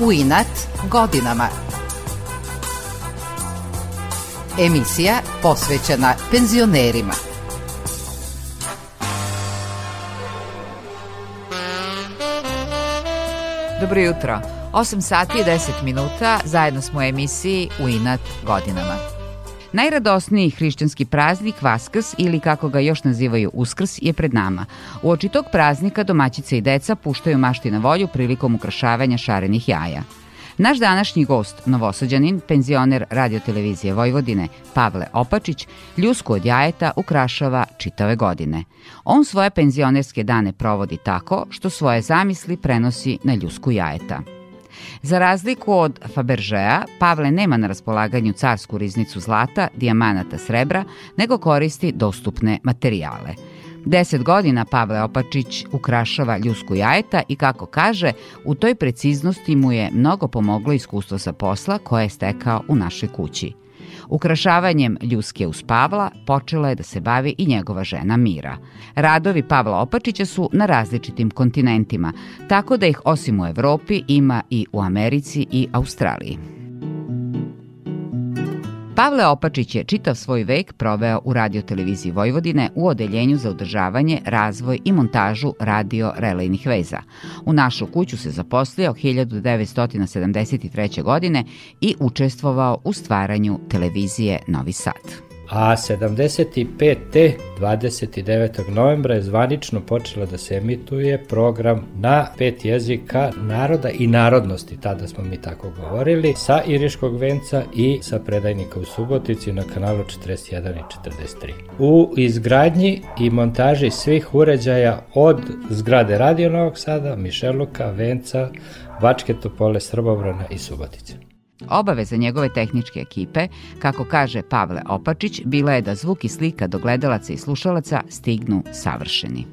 u inat godinama. Emisija posvećena penzionerima. Dobro jutro. 8 sati i 10 minuta, zajedno smo u emisiji u inat godinama. Najradosniji hrišćanski praznik Vaskrs ili kako ga još nazivaju Uskrs je pred nama. U oči tog praznika domaćice i deca puštaju mašti na volju prilikom ukrašavanja šarenih jaja. Naš današnji gost, novosađanin, penzioner radiotelevizije Vojvodine, Pavle Opačić, ljusku od jajeta ukrašava čitave godine. On svoje penzionerske dane provodi tako što svoje zamisli prenosi na ljusku jajeta. Za razliku od Faberžea, Pavle nema na raspolaganju carsku riznicu zlata, dijamanata srebra, nego koristi dostupne materijale. Deset godina Pavle Opačić ukrašava ljusku jajeta i kako kaže, u toj preciznosti mu je mnogo pomoglo iskustvo sa posla koje je stekao u našoj kući – Ukrašavanjem ljuske uz Pavla počela je da se bavi i njegova žena Mira. Radovi Pavla Opačića su na različitim kontinentima, tako da ih osim u Evropi ima i u Americi i Australiji. Pavle Opačić je čitav svoj vek proveo u radioteleviziji Vojvodine u odeljenju za održavanje, razvoj i montažu radio-relejnih veza. U našu kuću se zaposlio 1973. godine i učestvovao u stvaranju televizije Novi Sad a 75. 29. novembra je zvanično počela da se emituje program na pet jezika naroda i narodnosti, tada smo mi tako govorili, sa Iriškog venca i sa predajnika u Subotici na kanalu 41 i 43. U izgradnji i montaži svih uređaja od zgrade Radio Novog Sada, Mišeluka, Venca, Bačke Topole, Srbobrana i Subotice. Obaveza njegove tehničke ekipe, kako kaže Pavle Opačić, bila je da zvuk i slika do gledalaca i slušalaca stignu savršeni.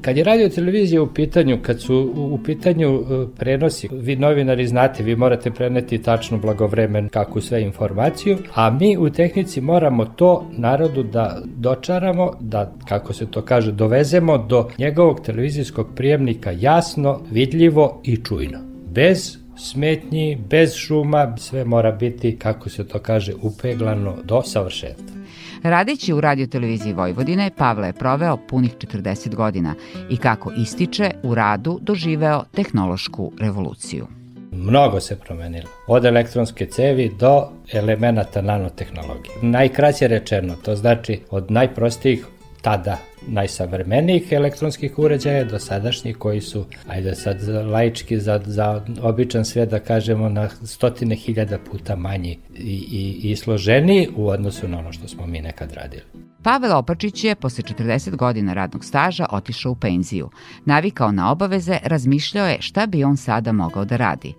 Kad je radio televizija u pitanju, kad su u pitanju e, prenosi, vi novinari znate, vi morate preneti tačno blagovremen kakvu sve informaciju, a mi u tehnici moramo to narodu da dočaramo, da, kako se to kaže, dovezemo do njegovog televizijskog prijemnika jasno, vidljivo i čujno. Bez smetnji, bez šuma, sve mora biti, kako se to kaže, upeglano do savršenstva. Radeći u radioteleviziji Vojvodine, Pavle je proveo punih 40 godina i kako ističe, u radu doživeo tehnološku revoluciju. Mnogo se promenilo. Od elektronske cevi do elemenata nanotehnologije. Najkraće rečeno, to znači od najprostijih tada najsavremenijih elektronskih uređaja do sadašnjih koji su, ajde sad laički za, za običan sve da kažemo na stotine hiljada puta manji i, i, i složeniji u odnosu na ono što smo mi nekad radili. Pavel Opačić je posle 40 godina radnog staža otišao u penziju. Navikao na obaveze, razmišljao je šta bi on sada mogao da radi.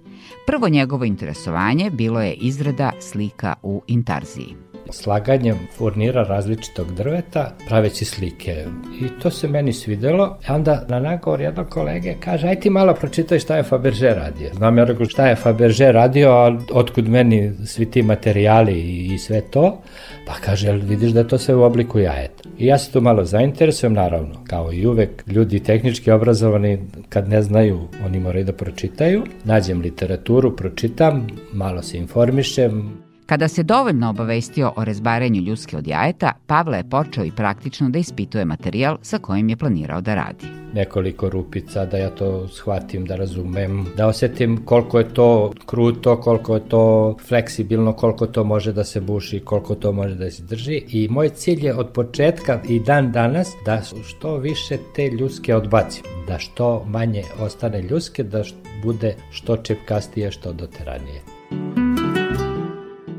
Prvo njegovo interesovanje bilo je izrada slika u intarziji slaganjem furnira različitog drveta, praveći slike. I to se meni svidelo. E onda na nagovor jednog kolege kaže, aj ti malo pročitaj šta je Faberže radio. Znam ja rekao šta je Faberže radio, a otkud meni svi ti materijali i, i sve to. Pa kaže, jel vidiš da to sve u obliku jajeta. I ja se tu malo zainteresujem, naravno, kao i uvek, ljudi tehnički obrazovani, kad ne znaju, oni moraju da pročitaju. Nađem literaturu, pročitam, malo se informišem, Kada se dovoljno obavestio o rezbarenju ljuske od jajeta, Pavle je počeo i praktično da ispituje materijal sa kojim je planirao da radi. Nekoliko rupica, da ja to shvatim, da razumem, da osetim koliko je to kruto, koliko je to fleksibilno, koliko to može da se buši, koliko to može da se drži. I moj cilj je od početka i dan danas da što više te ljuske odbacim, da što manje ostane ljuske, da bude što čepkastije, što doteranije.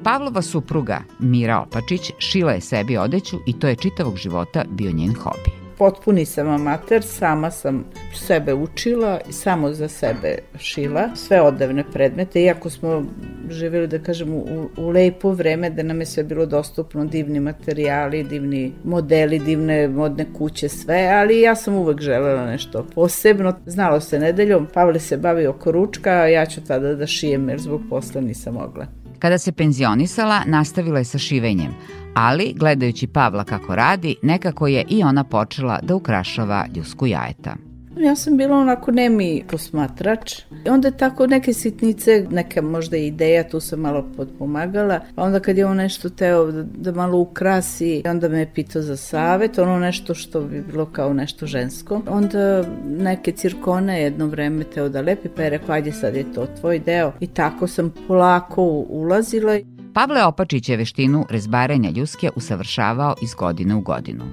Pavlova supruga, Mira Opačić, šila je sebi odeću i to je čitavog života bio njen hobi. Potpuni sam amater, sama sam sebe učila i samo za sebe šila sve odavne predmete, iako smo živjeli, da kažem, u, u lepo vreme, da nam je sve bilo dostupno, divni materijali, divni modeli, divne modne kuće, sve, ali ja sam uvek želela nešto posebno. Znalo se nedeljom, Pavle se bavio oko ručka, a ja ću tada da šijem, jer zbog posla nisam mogla. Kada se penzionisala, nastavila je sa šivenjem, ali, gledajući Pavla kako radi, nekako je i ona počela da ukrašava ljusku jajeta. Ja sam bila onako nemi posmatrač. Onda tako neke sitnice, neka možda ideja, tu sam malo podpomagala. Pa onda kad je on nešto teo da, da malo ukrasi, onda me je pitao za savet, ono nešto što bi bilo kao nešto žensko. Onda neke cirkone jedno vreme teo da lepi, pa je rekao, ajde sad je to tvoj deo. I tako sam polako ulazila. Pavle Opačić je veštinu rezbarenja ljuske usavršavao iz godine u godinu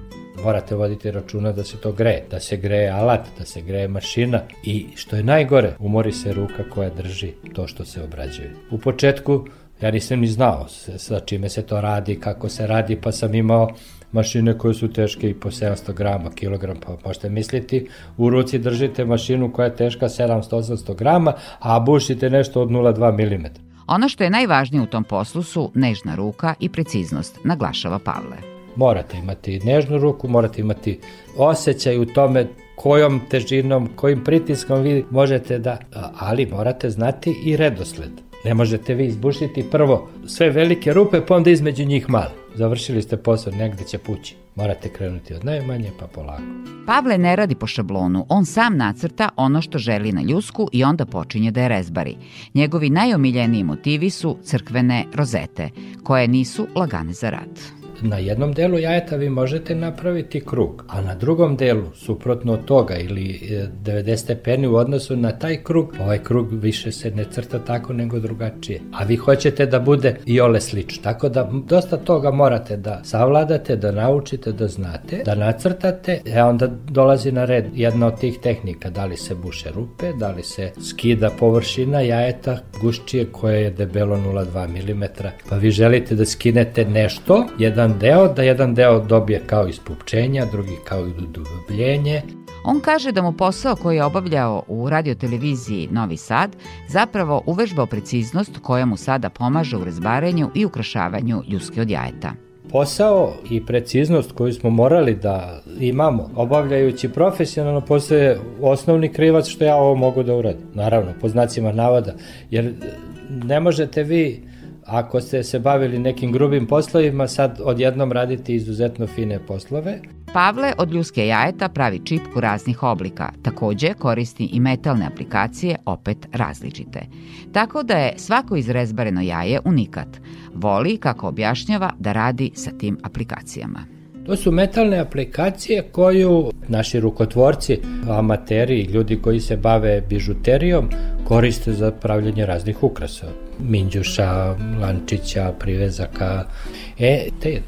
morate voditi računa da se to greje, da se greje alat, da se greje mašina i što je najgore, umori se ruka koja drži to što se obrađuje. U početku ja nisam ni znao sa čime se to radi, kako se radi, pa sam imao mašine koje su teške i po 700 grama, kilogram, pa možete misliti, u ruci držite mašinu koja je teška 700-800 grama, a bušite nešto od 0,2 mm. Ono što je najvažnije u tom poslu su nežna ruka i preciznost, naglašava Pavle. Morate imati nežnu ruku, morate imati osjećaj u tome kojom težinom, kojim pritiskom vi možete da, ali morate znati i redosled. Ne možete vi izbušiti prvo sve velike rupe, pa onda između njih male. Završili ste posao, negde će pući. Morate krenuti od najmanje pa polako. Pavle ne radi po šablonu, on sam nacrta ono što želi na ljusku i onda počinje da je rezbari. Njegovi najomiljeniji motivi su crkvene rozete, koje nisu lagane za rad na jednom delu jajeta vi možete napraviti krug, a na drugom delu, suprotno od toga ili 90 e, stepeni u odnosu na taj krug, ovaj krug više se ne crta tako nego drugačije. A vi hoćete da bude i ole slično. Tako da dosta toga morate da savladate, da naučite, da znate, da nacrtate, e onda dolazi na red jedna od tih tehnika, da li se buše rupe, da li se skida površina jajeta guščije koje je debelo 0,2 mm, pa vi želite da skinete nešto, jedan jedan deo, da jedan deo dobije kao ispupčenja, drugi kao udubljenje. On kaže da mu posao koji je obavljao u radioteleviziji Novi Sad zapravo uvežbao preciznost koja mu sada pomaže u razbarenju i ukrašavanju ljuske od jajeta. Posao i preciznost koju smo morali da imamo, obavljajući profesionalno, postoje osnovni krivac što ja ovo mogu da uradim. Naravno, po znacima navoda, jer ne možete vi ako ste se bavili nekim grubim poslovima, sad odjednom raditi izuzetno fine poslove. Pavle od ljuske jajeta pravi čipku raznih oblika. Takođe koristi i metalne aplikacije, opet različite. Tako da je svako izrezbareno jaje unikat. Voli, kako objašnjava, da radi sa tim aplikacijama. To su metalne aplikacije koju naši rukotvorci, amateri i ljudi koji se bave bižuterijom koriste za pravljanje raznih ukrasa. Minđuša, lančića, privezaka. E, te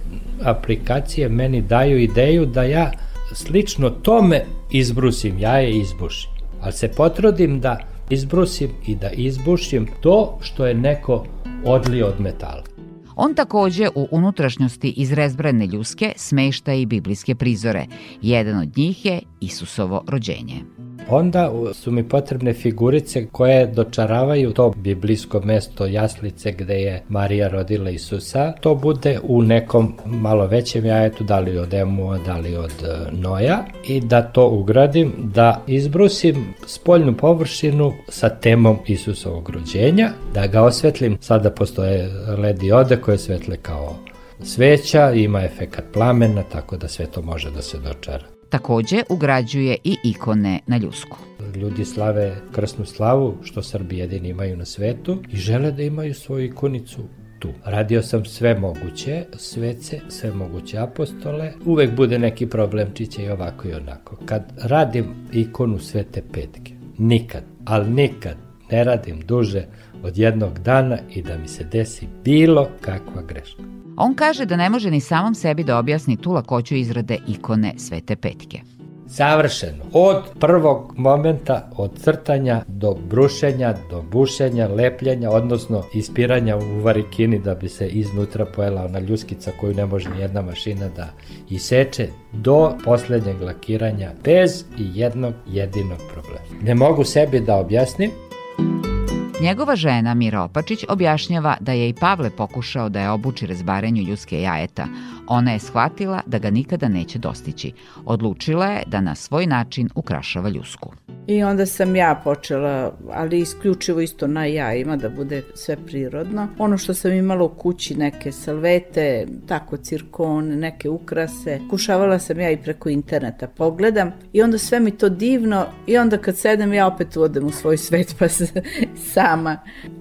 aplikacije meni daju ideju da ja slično tome izbrusim, ja je izbušim. Ali se potrudim da izbrusim i da izbušim to što je neko odlio od metala. On takođe u unutrašnjosti izrezbrane ljuske smešta i biblijske prizore. Jedan od njih je Isusovo rođenje. Onda su mi potrebne figurice koje dočaravaju to biblijsko mesto jaslice gde je Marija rodila Isusa. To bude u nekom malo većem jajetu, da li od Emua, da li od e, Noja i da to ugradim, da izbrusim spoljnu površinu sa temom Isusovog rođenja, da ga osvetlim. Sada postoje led ode koje svetle kao sveća, ima efekat plamena, tako da sve to može da se dočara. Takođe ugrađuje i ikone na ljusku. Ljudi slave krsnu slavu, što Srbi jedini imaju na svetu i žele da imaju svoju ikonicu tu. Radio sam sve moguće, svece, sve moguće apostole, uvek bude neki problemčiće i ovako i onako. Kad radim ikonu Svete Petke, nikad, ali nikad ne radim duže od jednog dana i da mi se desi bilo kakva greška. On kaže da ne može ni samom sebi da objasni tu lakoću izrade ikone Svete Petke. Savršeno. Od prvog momenta, od crtanja do brušenja, do bušenja, lepljenja, odnosno ispiranja u varikini da bi se iznutra pojela ona ljuskica koju ne može ni jedna mašina da iseče, do poslednjeg lakiranja bez i jednog jedinog problema. Ne mogu sebi da objasnim Njegova žena Mira Opačić objašnjava da je i Pavle pokušao da je obuči razbaranju ljuske jajeta. Ona je shvatila da ga nikada neće dostići. Odlučila je da na svoj način ukrašava ljusku. I onda sam ja počela, ali isključivo isto na jajima, da bude sve prirodno. Ono što sam imala u kući, neke salvete, tako cirkon, neke ukrase, kušavala sam ja i preko interneta pogledam i onda sve mi to divno i onda kad sedem ja opet odem u svoj svet pa se sama.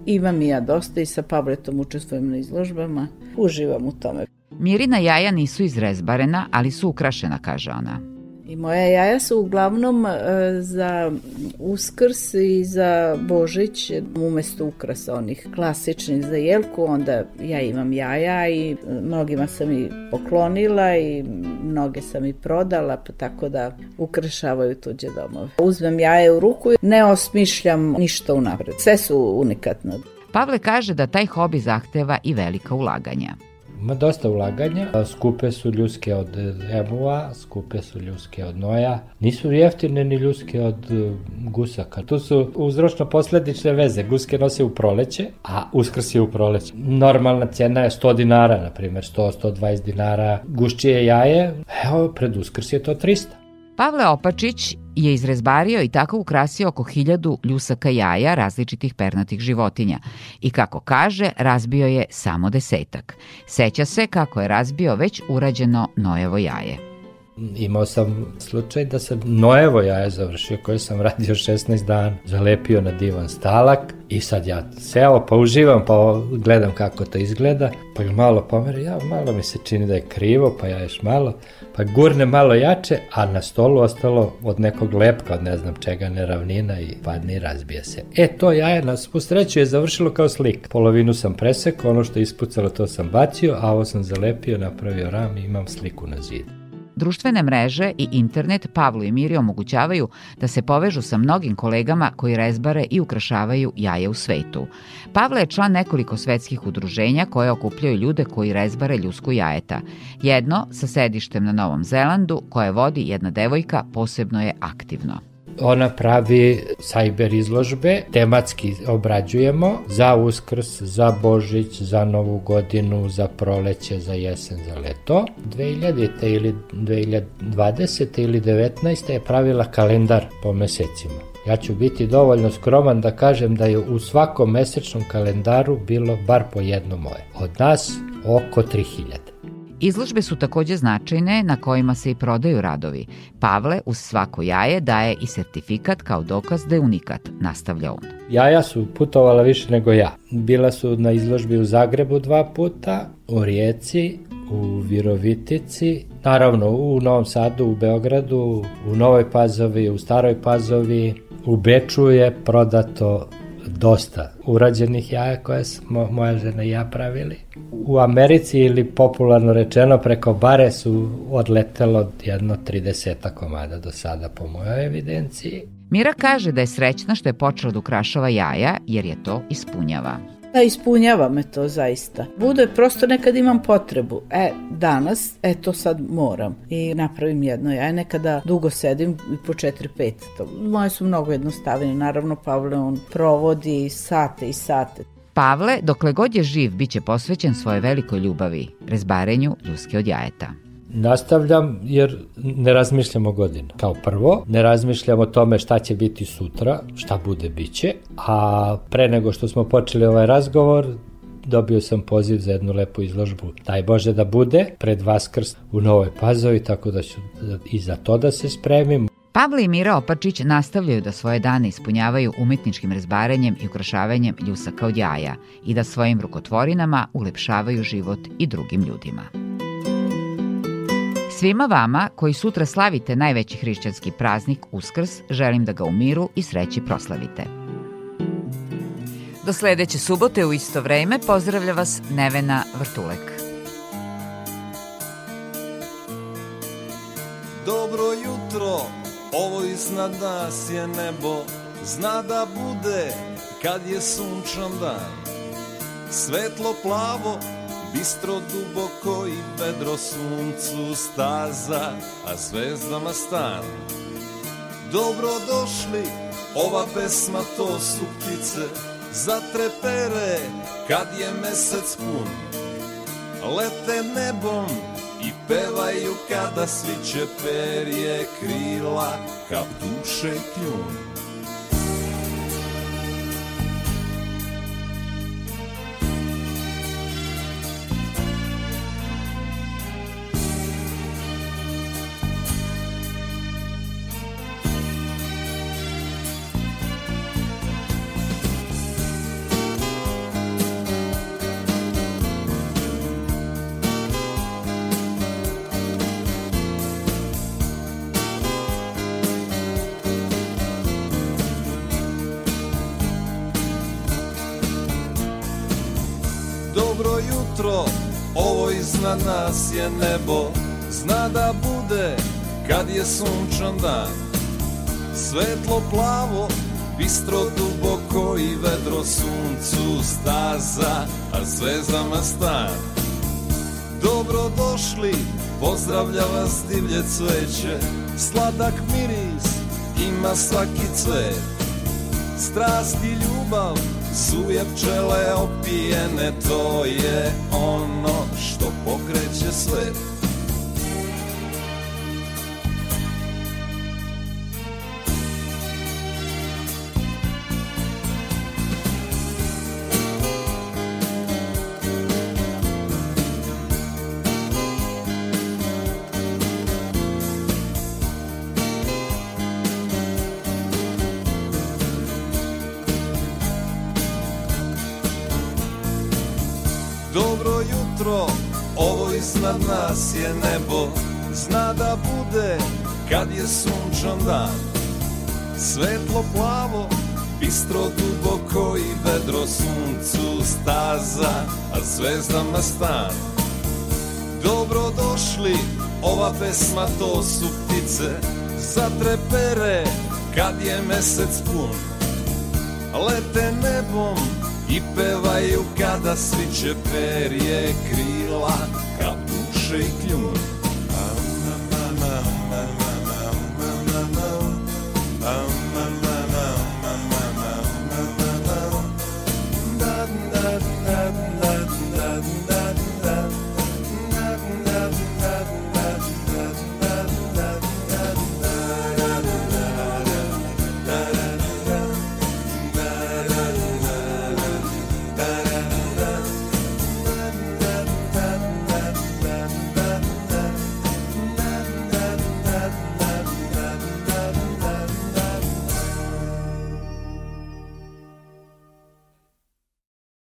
Imam i ja dosta i sa Pavletom učestvujem na izložbama. Uživam u tome. Mirina jaja nisu izrezbarena, ali su ukrašena, kaže ona. I moja jaja su uglavnom e, za uskrs i za božić umesto ukrasa onih klasičnih za jelku, onda ja imam jaja i mnogima sam i poklonila i mnoge sam i prodala, pa tako da ukrašavaju tuđe domove. Uzmem jaje u ruku i ne osmišljam ništa unapred. Sve su unikatno. Pavle kaže da taj hobi zahteva i velika ulaganja. Ima dosta ulaganja, skupe su ljuske od emova, skupe su ljuske od noja, nisu jeftine ni ljuske od e, gusaka. Tu su uzročno posledične veze, guske nose u proleće, a uskrs je u proleće. Normalna cena je 100 dinara, na primjer 100-120 dinara, gušćije jaje, evo pred uskrs je to 300. Pavle Opačić je izrezbario i tako ukrasio oko hiljadu ljusaka jaja različitih pernatih životinja i kako kaže, razbio je samo desetak. Seća se kako je razbio već urađeno Nojevo jaje. Imao sam slučaj da sam Noevo jaje završio koje sam radio 16 dana, zalepio na divan stalak i sad ja seo pa uživam pa gledam kako to izgleda pa ga malo pomeri, ja malo mi se čini da je krivo pa ja još malo pa gurne malo jače, a na stolu ostalo od nekog lepka, od ne znam čega, neravnina i padne i razbije se. E, to jaje na svu sreću je završilo kao slik. Polovinu sam presekao, ono što je ispucalo to sam bacio, a ovo sam zalepio, napravio ram i imam sliku na zidu. Društvene mreže i internet Pavlu i Miri omogućavaju da se povežu sa mnogim kolegama koji rezbare i ukrašavaju jaje u svetu. Pavle je član nekoliko svetskih udruženja koje okupljaju ljude koji rezbare ljusku jajeta. Jedno sa sedištem na Novom Zelandu koje vodi jedna devojka posebno je aktivno. Ona pravi sajber izložbe, tematski obrađujemo za uskrs, za božić, za novu godinu, za proleće, za jesen, za leto. 2000. ili 2020. ili 19. je pravila kalendar po mesecima. Ja ću biti dovoljno skroman da kažem da je u svakom mesečnom kalendaru bilo bar po jedno moje. Od nas oko 3000. Izložbe su takođe značajne na kojima se i prodaju radovi. Pavle uz svako jaje daje i sertifikat kao dokaz da je unikat, nastavlja on. Jaja su putovala više nego ja. Bila su na izložbi u Zagrebu dva puta, u Rijeci, u Virovitici, naravno u Novom Sadu, u Beogradu, u Novoj Pazovi, u Staroj Pazovi, u Beču je prodato dosta urađenih jaja koje smo moja žena i ja pravili. U Americi ili popularno rečeno preko bare su odletelo jedno 30 komada do sada po mojoj evidenciji. Mira kaže da je srećna što je počela da ukrašava jaja jer je to ispunjava. Da, ispunjava me to zaista. Bude prosto nekad imam potrebu. E, danas, e, to sad moram. I napravim jedno. Ja nekada dugo sedim i po 4-5. Moje su mnogo jednostavine. Naravno, Pavle, on provodi sate i sate. Pavle, dokle god je živ, bit će posvećen svoje velikoj ljubavi, rezbarenju ljuske od jajeta. Nastavljam jer ne razmišljam o godinu. Kao prvo, ne razmišljam o tome šta će biti sutra, šta bude biće, a pre nego što smo počeli ovaj razgovor, dobio sam poziv za jednu lepu izložbu. Daj Bože da bude pred Vaskrs u Novoj Pazovi, tako da ću i za to da se spremim. Pavle i Mira Opačić nastavljaju da svoje dane ispunjavaju umetničkim rezbarenjem i ukrašavanjem ljusaka od jaja i da svojim rukotvorinama ulepšavaju život i drugim ljudima. Svima vama koji sutra slavite najveći hrišćanski praznik Uskrs, želim da ga u miru i sreći proslavite. Do sledeće subote u isto vreme pozdravlja vas Nevena Vrtulek. Dobro jutro, ovo iznad nas je nebo, zna da bude kad je sunčan dan. Svetlo plavo Bistro duboko i vedro suncu staza, a zvezdama stan. Dobro došli, ova pesma to su ptice, za trepere kad je mesec pun. Lete nebom i pevaju kada sviće perje krila Kap duše kljun iznad nas je nebo Zna da bude kad je sunčan dan. Svetlo plavo, bistro duboko i vedro suncu staza A zvezdama stan. Dobro došli, pozdravlja vas divlje cveće. Sladak miris ima svaki cvet. Strast i ljubav Suje pčele opijene, to je ono što pokreće svet iznad nas je nebo Zna da bude kad je sunčan dan. Svetlo plavo, bistro duboko i vedro suncu staza A zvezdama stan. Dobro došli, ova pesma to su ptice Zatrepere kad je mesec pun. Lete nebom i pevaju kada sviće perje krila duše i kljun